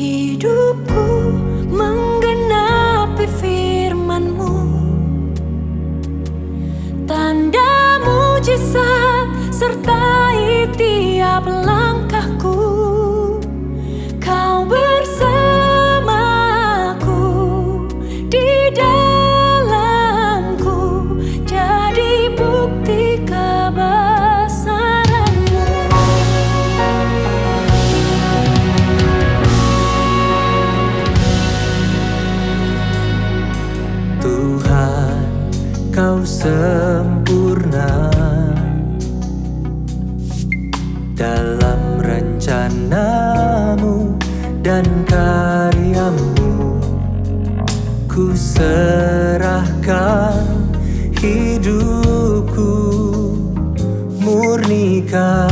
Hidupku menggenapi ku serahkan hidupku murnikan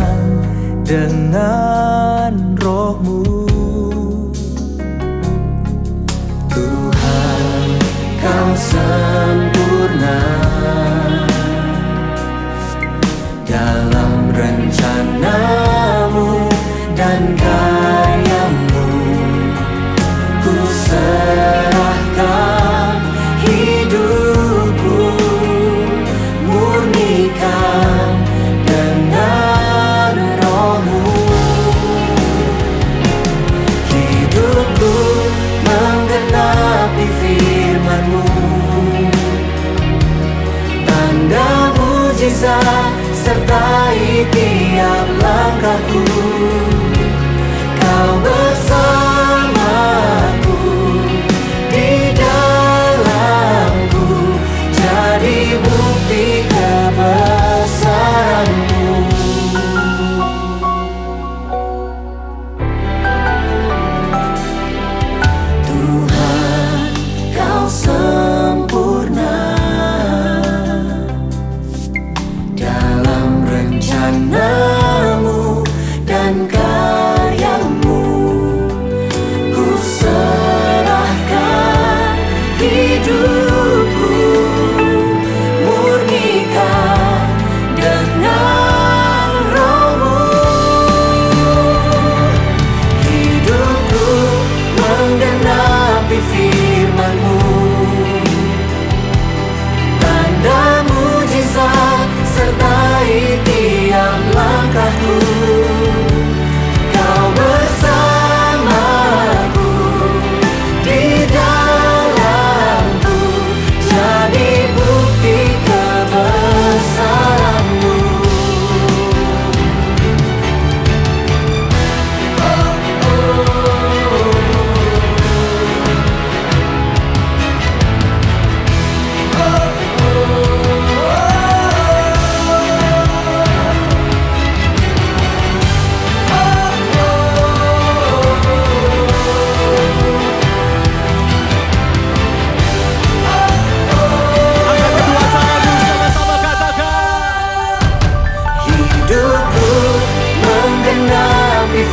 dengan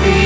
You.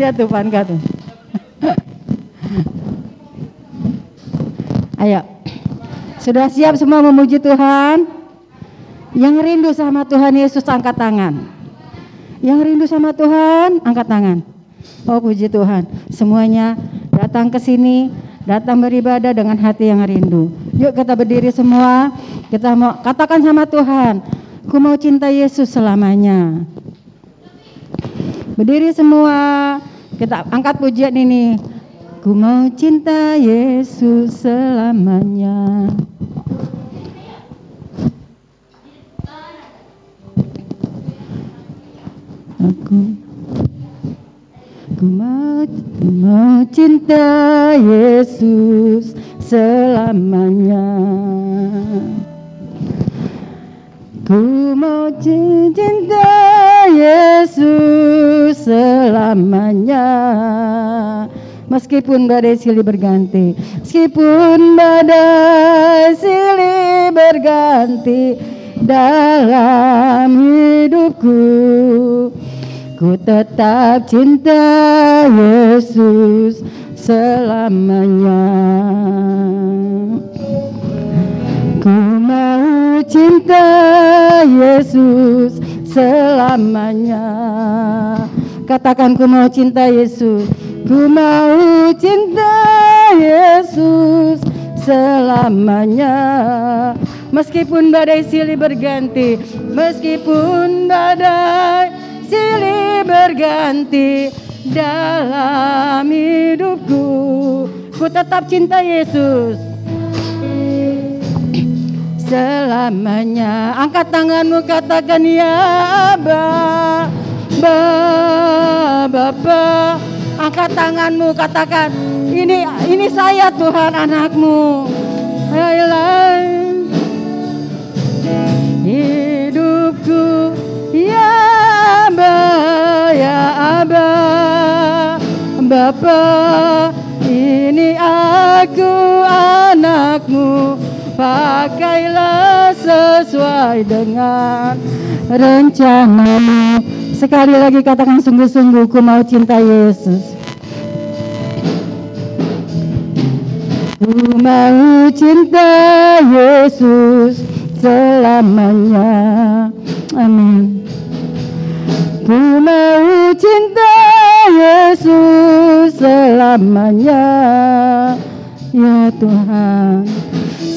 Lihat tuh Panka tuh. Ayo. Sudah siap semua memuji Tuhan? Yang rindu sama Tuhan Yesus angkat tangan. Yang rindu sama Tuhan angkat tangan. Oh puji Tuhan. Semuanya datang ke sini, datang beribadah dengan hati yang rindu. Yuk kita berdiri semua. Kita mau katakan sama Tuhan, ku mau cinta Yesus selamanya. Berdiri semua. Kita angkat pujian ini. Ku mau cinta Yesus selamanya. Aku Ku mau, ku mau cinta Yesus selamanya. Ku mau cinta Yesus selamanya. Meskipun badai silih berganti, meskipun badai silih berganti dalam hidupku, ku tetap cinta Yesus selamanya. Ku mau cinta Yesus selamanya. Katakan ku mau cinta Yesus. Ku mau cinta Yesus selamanya. Meskipun badai silih berganti, meskipun badai silih berganti dalam hidupku, ku tetap cinta Yesus selamanya. Angkat tanganmu katakan ya Aba, ba, Bapa. Angkat tanganmu katakan ini ini saya Tuhan anakmu. Ayolah hidupku ya Aba, ya Aba, Bapa. Ini aku anakmu pakailah sesuai dengan rencanamu. Sekali lagi katakan sungguh-sungguh ku mau cinta Yesus. Ku mau cinta Yesus selamanya. Amin. Ku mau cinta Yesus selamanya. Ya Tuhan.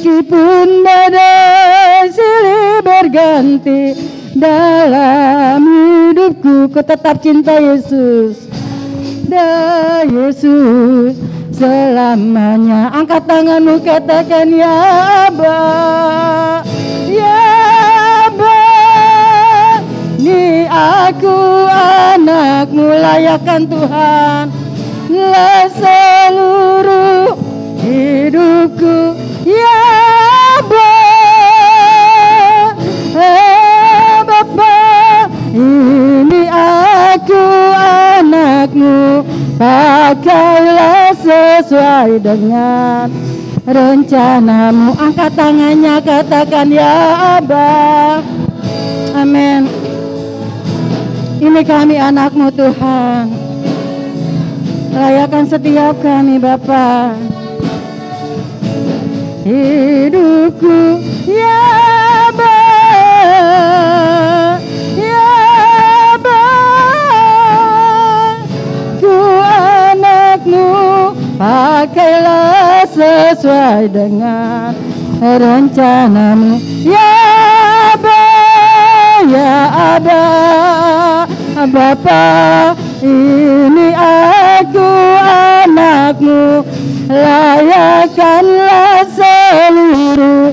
Meskipun badai silih berganti dalam hidupku, ku tetap cinta Yesus. Dan Yesus selamanya. Angkat tanganmu katakan ya Aba. Ya Aba. Ni aku anakmu layakkan Tuhan. Lah seluruh hidupku pakailah sesuai dengan rencanamu. Angkat tangannya, katakan ya Abah. Amin. Ini kami anakmu Tuhan. Layakan setiap kami Bapak hidupku ya Aba ya Aba ku anakmu pakailah sesuai dengan rencanamu. Ya Aba ya Aba Bapa ini aku anakmu. Layakkanlah seluruh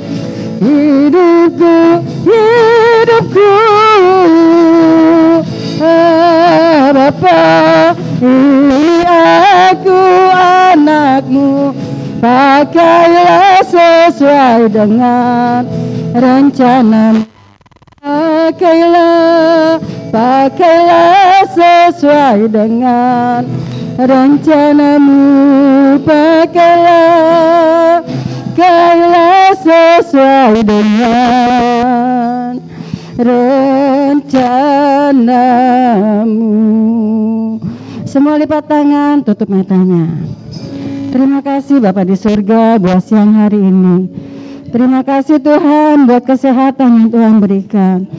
hidupku hidupku. Bapa ini aku anakmu? Pakailah sesuai dengan rencanamu Pakailah, pakailah sesuai dengan rencanamu. Pakailah sesuai dengan rencanamu. Semua lipat tangan, tutup matanya. Terima kasih Bapak di surga buat siang hari ini. Terima kasih Tuhan buat kesehatan yang Tuhan berikan.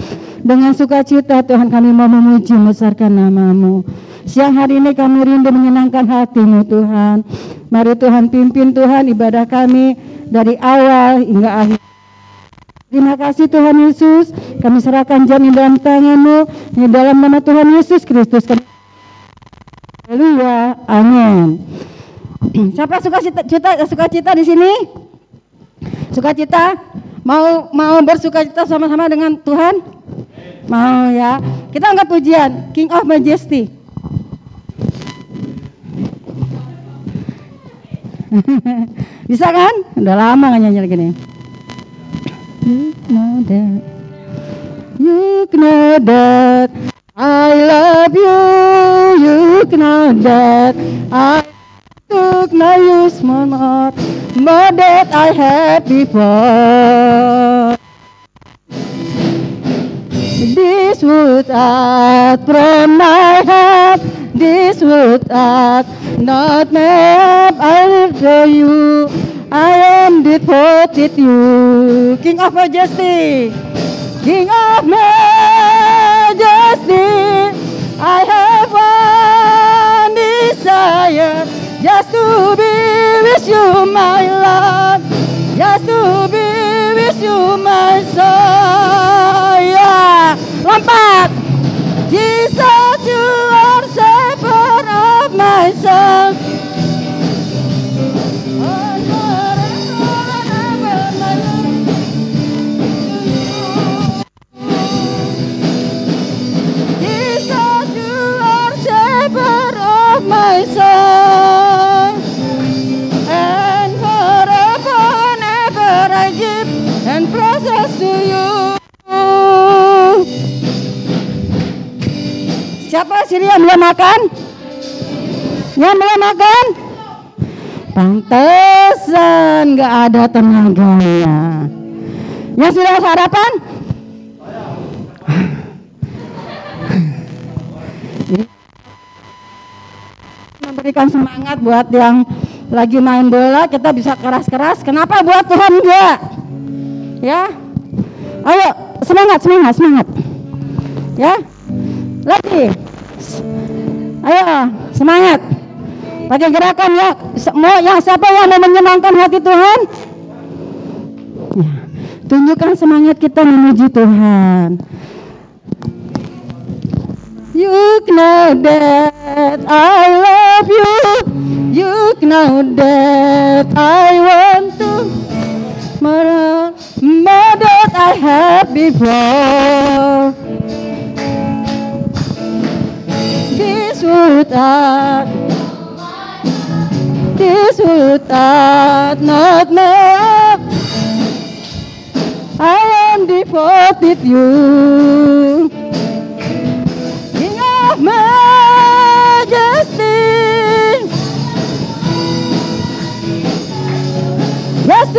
Dengan sukacita Tuhan kami mau memuji membesarkan namamu. Siang hari ini kami rindu menyenangkan hatimu Tuhan. Mari Tuhan pimpin Tuhan ibadah kami dari awal hingga akhir. Terima kasih Tuhan Yesus. Kami serahkan jam ini dalam tanganmu. Di dalam nama Tuhan Yesus Kristus. Haleluya. Amin. Siapa suka cita, cita, suka cita di sini? Sukacita? Mau mau bersukacita sama-sama dengan Tuhan? Mau ya. Kita angkat pujian King of Majesty. Bisa kan? Udah lama nggak nyanyi lagi nih. You know that. You know that I love you. You know that I took no use more more than I had before. This would out from my heart. This would out not map. I adore you. I am devoted you. King of Majesty. King of Majesty. I have one desire. Just to be with you, my Lord. Just to be with you, my soul. Yeah. Lompat. Jesus, you are Savior of my soul. Yang belum makan? Yang belum makan? Pantesan nggak ada tenaganya. Yang sudah sarapan? Memberikan semangat buat yang lagi main bola kita bisa keras-keras kenapa buat Tuhan enggak ya ayo semangat semangat semangat ya lagi ayo semangat pakai gerakan ya mau yang siapa yang mau menyenangkan hati Tuhan ya. tunjukkan semangat kita menuju Tuhan You know that I love you. You know that I want to more, more that I had before. Not, this would not, make. I am devoted you. King of majesty. Just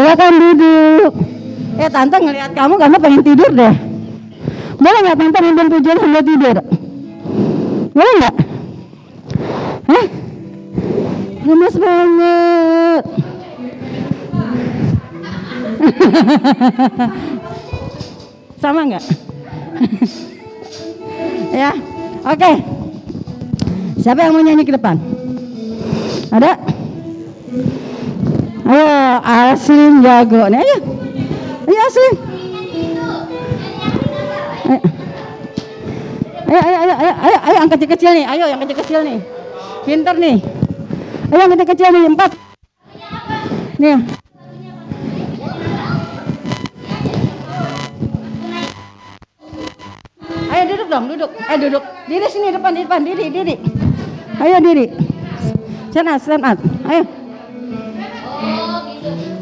Silakan duduk. Eh tante ngelihat kamu kamu pengen tidur deh. Boleh nggak tante mimpin pujian sambil tidur? Boleh nggak? Hah? Lemes banget. Sama nggak? ya, oke. Siapa yang mau nyanyi ke depan? Ada? Ayo, Aslim jago nih, ayo. Ayo Aslim. Ayo. Ayo, ayo, ayo, ayo, ayo, yang kecil-kecil nih, ayo yang kecil-kecil nih. Pinter nih. Ayo yang kecil-kecil nih, empat. Nih. Ayo duduk dong, duduk. Ayo duduk. Diri sini depan, depan, diri, diri. Ayo diri. Stand up. Ayo.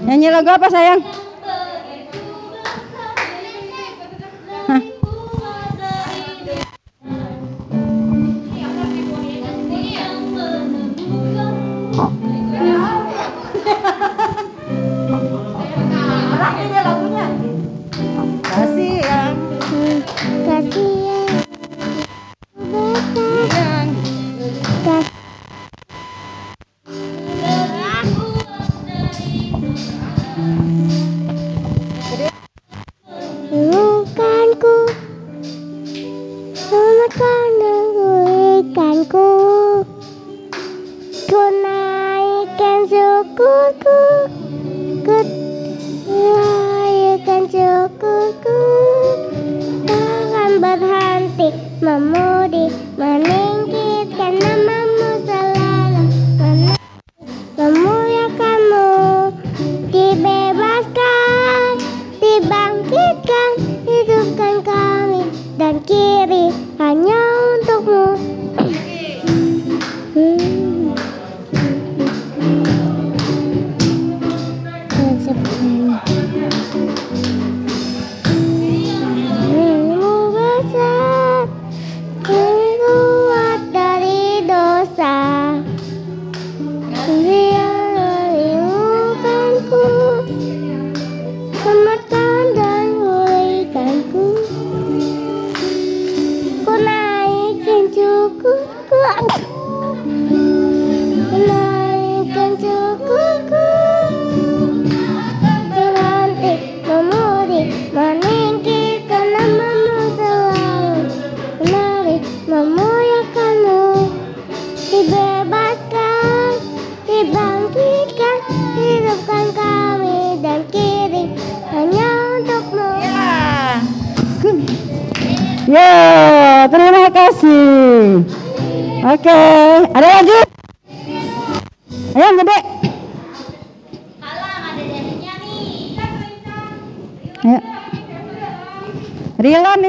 Nyanyi lagu apa sayang? Syukurku Ku naikkan syukurku Takkan berhenti memuji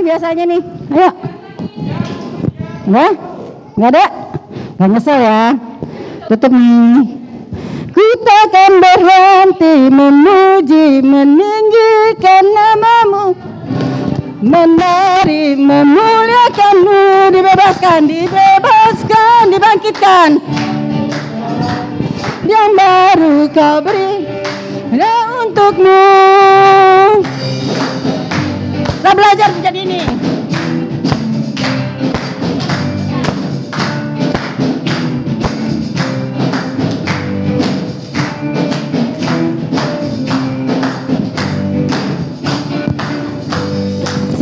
biasanya nih. Ayo. Enggak? Enggak ada? Gak nyesel ya. Tutup nih. Ku takkan berhenti memuji meninggikan namamu Menari memuliakanmu Dibebaskan, dibebaskan, dibangkitkan Yang baru kau beri hanya untukmu Kita belajar menjadi ini.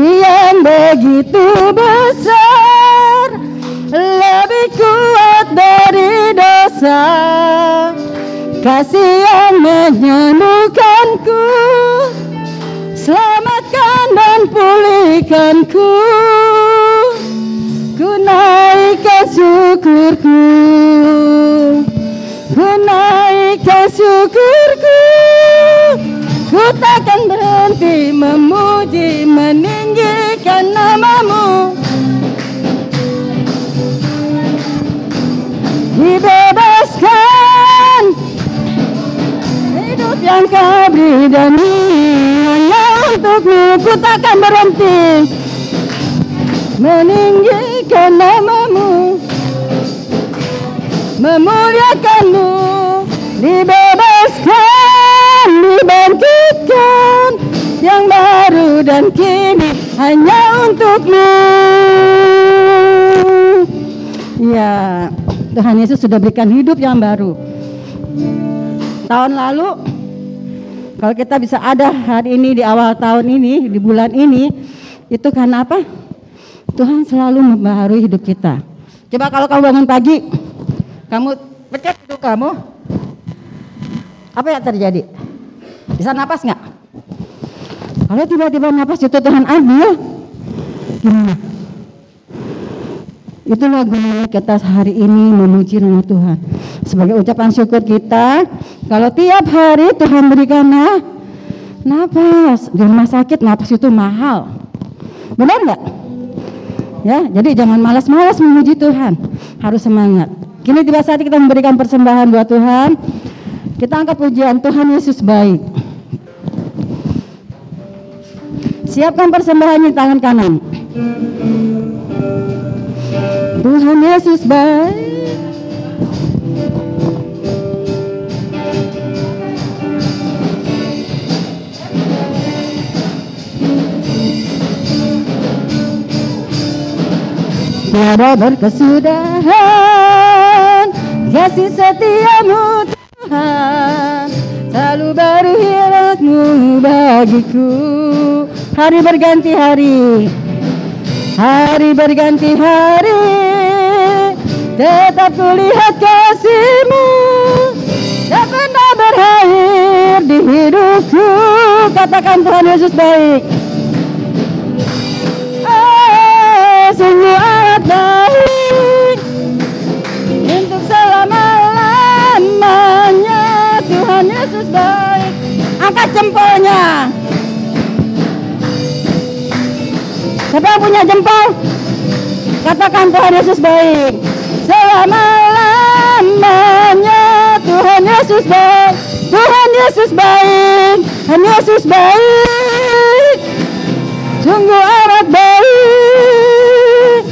Yang begitu besar lebih kuat dari dosa. Kasih yang menyembuhkanku pulihkanku ku naikkan syukurku ku naikkan syukurku Ku takkan berhenti memuji meninggikan namamu. Dibebaskan Hidup yang kau beri dan hanya untukmu. Ku takkan berhenti Meninggikan namamu Memuliakanmu Dibebaskan Dibangkitkan baru dan kini hanya untukmu. Ya, Tuhan Yesus sudah berikan hidup yang baru. Tahun lalu, kalau kita bisa ada hari ini di awal tahun ini, di bulan ini, itu karena apa? Tuhan selalu membaharui hidup kita. Coba kalau kamu bangun pagi, kamu pencet hidup kamu, apa yang terjadi? Bisa napas nggak? Kalau tiba-tiba napas itu Tuhan ambil, gimana? Itulah gunanya kita hari ini memuji nama Tuhan. Sebagai ucapan syukur kita, kalau tiap hari Tuhan berikan napas. Di rumah sakit napas itu mahal. Benar nggak? Ya, jadi jangan malas-malas memuji Tuhan. Harus semangat. Kini tiba saat kita memberikan persembahan buat Tuhan. Kita angkat pujian Tuhan Yesus baik. Siapkan persembahan di tangan kanan. Tuhan Yesus baik. Tiada berkesudahan Kasih setiamu Tuhan Selalu baru hiratmu bagiku. Hari berganti hari Hari berganti hari Tetap kulihat kasihmu Tak pernah berakhir di hidupku. Katakan Tuhan Yesus baik. Oh, sungguh amat baik. Untuk selama-lamanya Tuhan Yesus baik. Angkat jempolnya. Siapa yang punya jempol? Katakan Tuhan Yesus baik. Selama-lamanya Tuhan Yesus baik. Tuhan Yesus baik. Tuhan Yesus baik. Sungguh amat baik.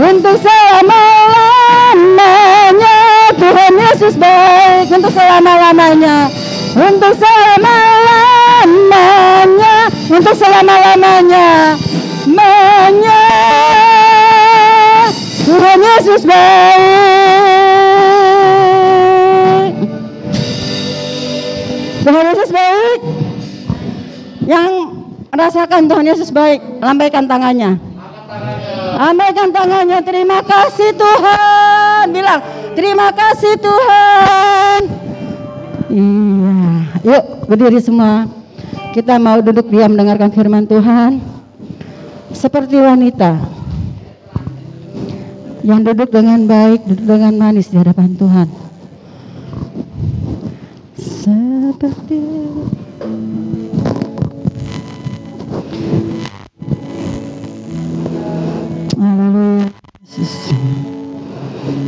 Untuk selama-lamanya Tuhan Yesus baik. Untuk selama-lamanya. Untuk selama-lamanya. Untuk selama-lamanya menya Tuhan Yesus baik. Tuhan Yesus baik. Yang merasakan Tuhan Yesus baik lambaikan tangannya. Lambaikan tangannya. Terima kasih Tuhan. Bilang terima kasih Tuhan. Iya. Yuk berdiri semua. Kita mau duduk diam mendengarkan firman Tuhan. Seperti wanita yang duduk dengan baik, duduk dengan manis di hadapan Tuhan. Seperti Haleluya Yesus.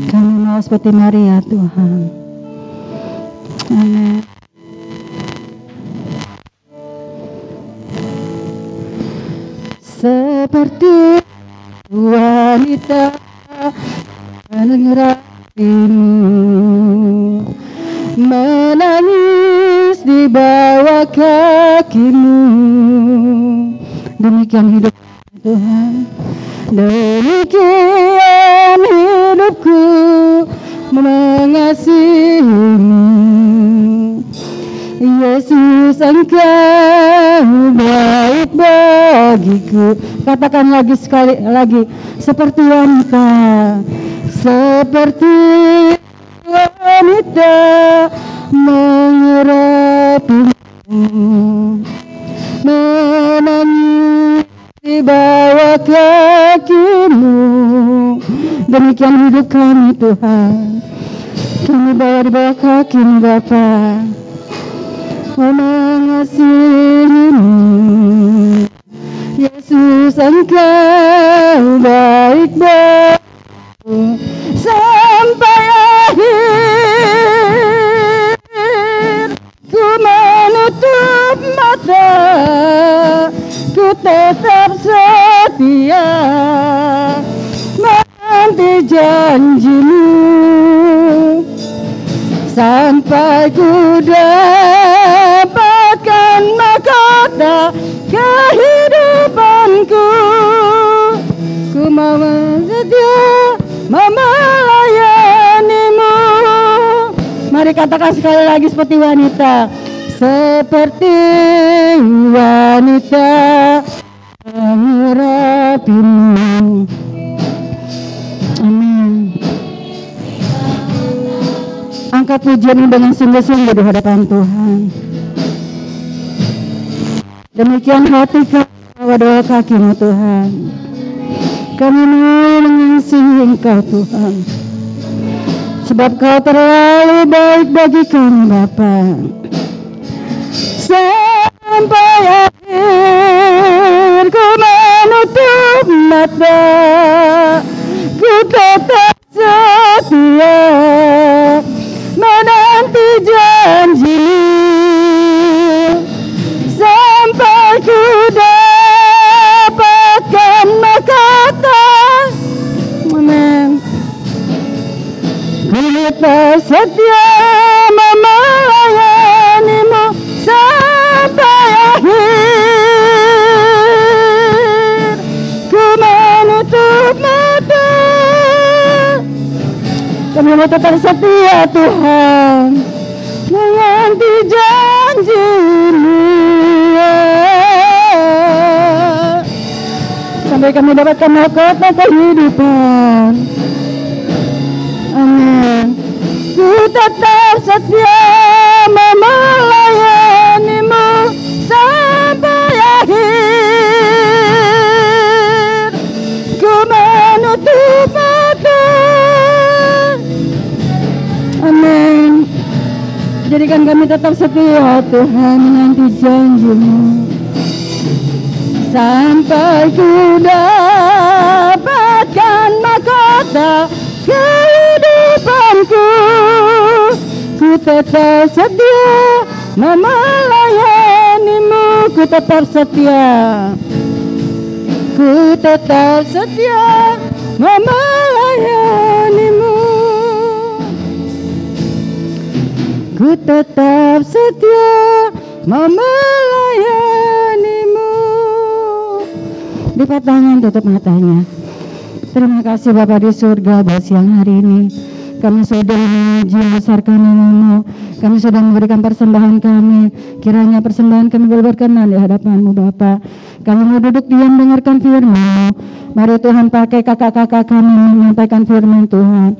Kami mau seperti Maria Tuhan. Amin. seperti wanita menangis di bawah kakimu. Demikian hidup Tuhan demikian hidupku. Mengasihimu Yesus engkau baik bagiku. Katakan lagi sekali lagi Seperti wanita Seperti wanita Mengurapimu Menangis di bawah kakimu. Demikian hidup kami Tuhan. Kami bawa di bawah kakimu Bapak mengasihimu Yesus engkau baik baik sampai akhir. Ku menutup mata ku tetap setia. Menanti janjimu. Sampai ku dapatkan Katakan sekali lagi seperti wanita. Seperti wanita mengurapimu. Amin. Angkat pujian dengan sungguh-sungguh di hadapan Tuhan. Demikian hati kami doa kakimu Tuhan. Kami mau mengasihi Engkau Tuhan. Sebab Kau terlalu baik bagi kami Bapa. Sampai akhir ku menutup mata Ku tetap setia Tetap setia Tuhan Menanti janjimu Sampai kami dapatkan mahkota kehidupan Amin. Ku tetap setia melayanimu Jadikan kami tetap setia Tuhan menanti janjimu. Sampai ku dapatkan mahkota kehidupanku. Ku tetap setia melayanimu. Ku tetap setia. Ku tetap setia melayanimu ku tetap setia melayanimu Lipat tangan, tutup matanya. Terima kasih Bapak di surga buat siang hari ini. Kami sudah memuji besarkan namamu. Kami sudah memberikan persembahan kami. Kiranya persembahan kami berkenan di hadapanmu Bapak. Kami mau duduk diam dengarkan firman Mari Tuhan pakai kakak-kakak kami menyampaikan firman Tuhan.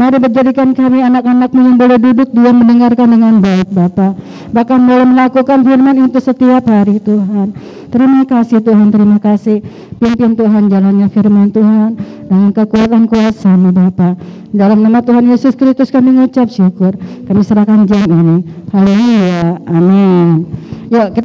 Mari menjadikan kami anak-anakmu yang boleh duduk diam mendengarkan dengan baik Bapak. Bahkan boleh melakukan firman itu setiap hari Tuhan. Terima kasih Tuhan, terima kasih. Pimpin Tuhan jalannya firman Tuhan dengan kekuatan kuasa Bapak. Dalam nama Tuhan Yesus Kristus kami mengucap syukur. Kami serahkan jam ini. Haleluya. Amin. Yuk kita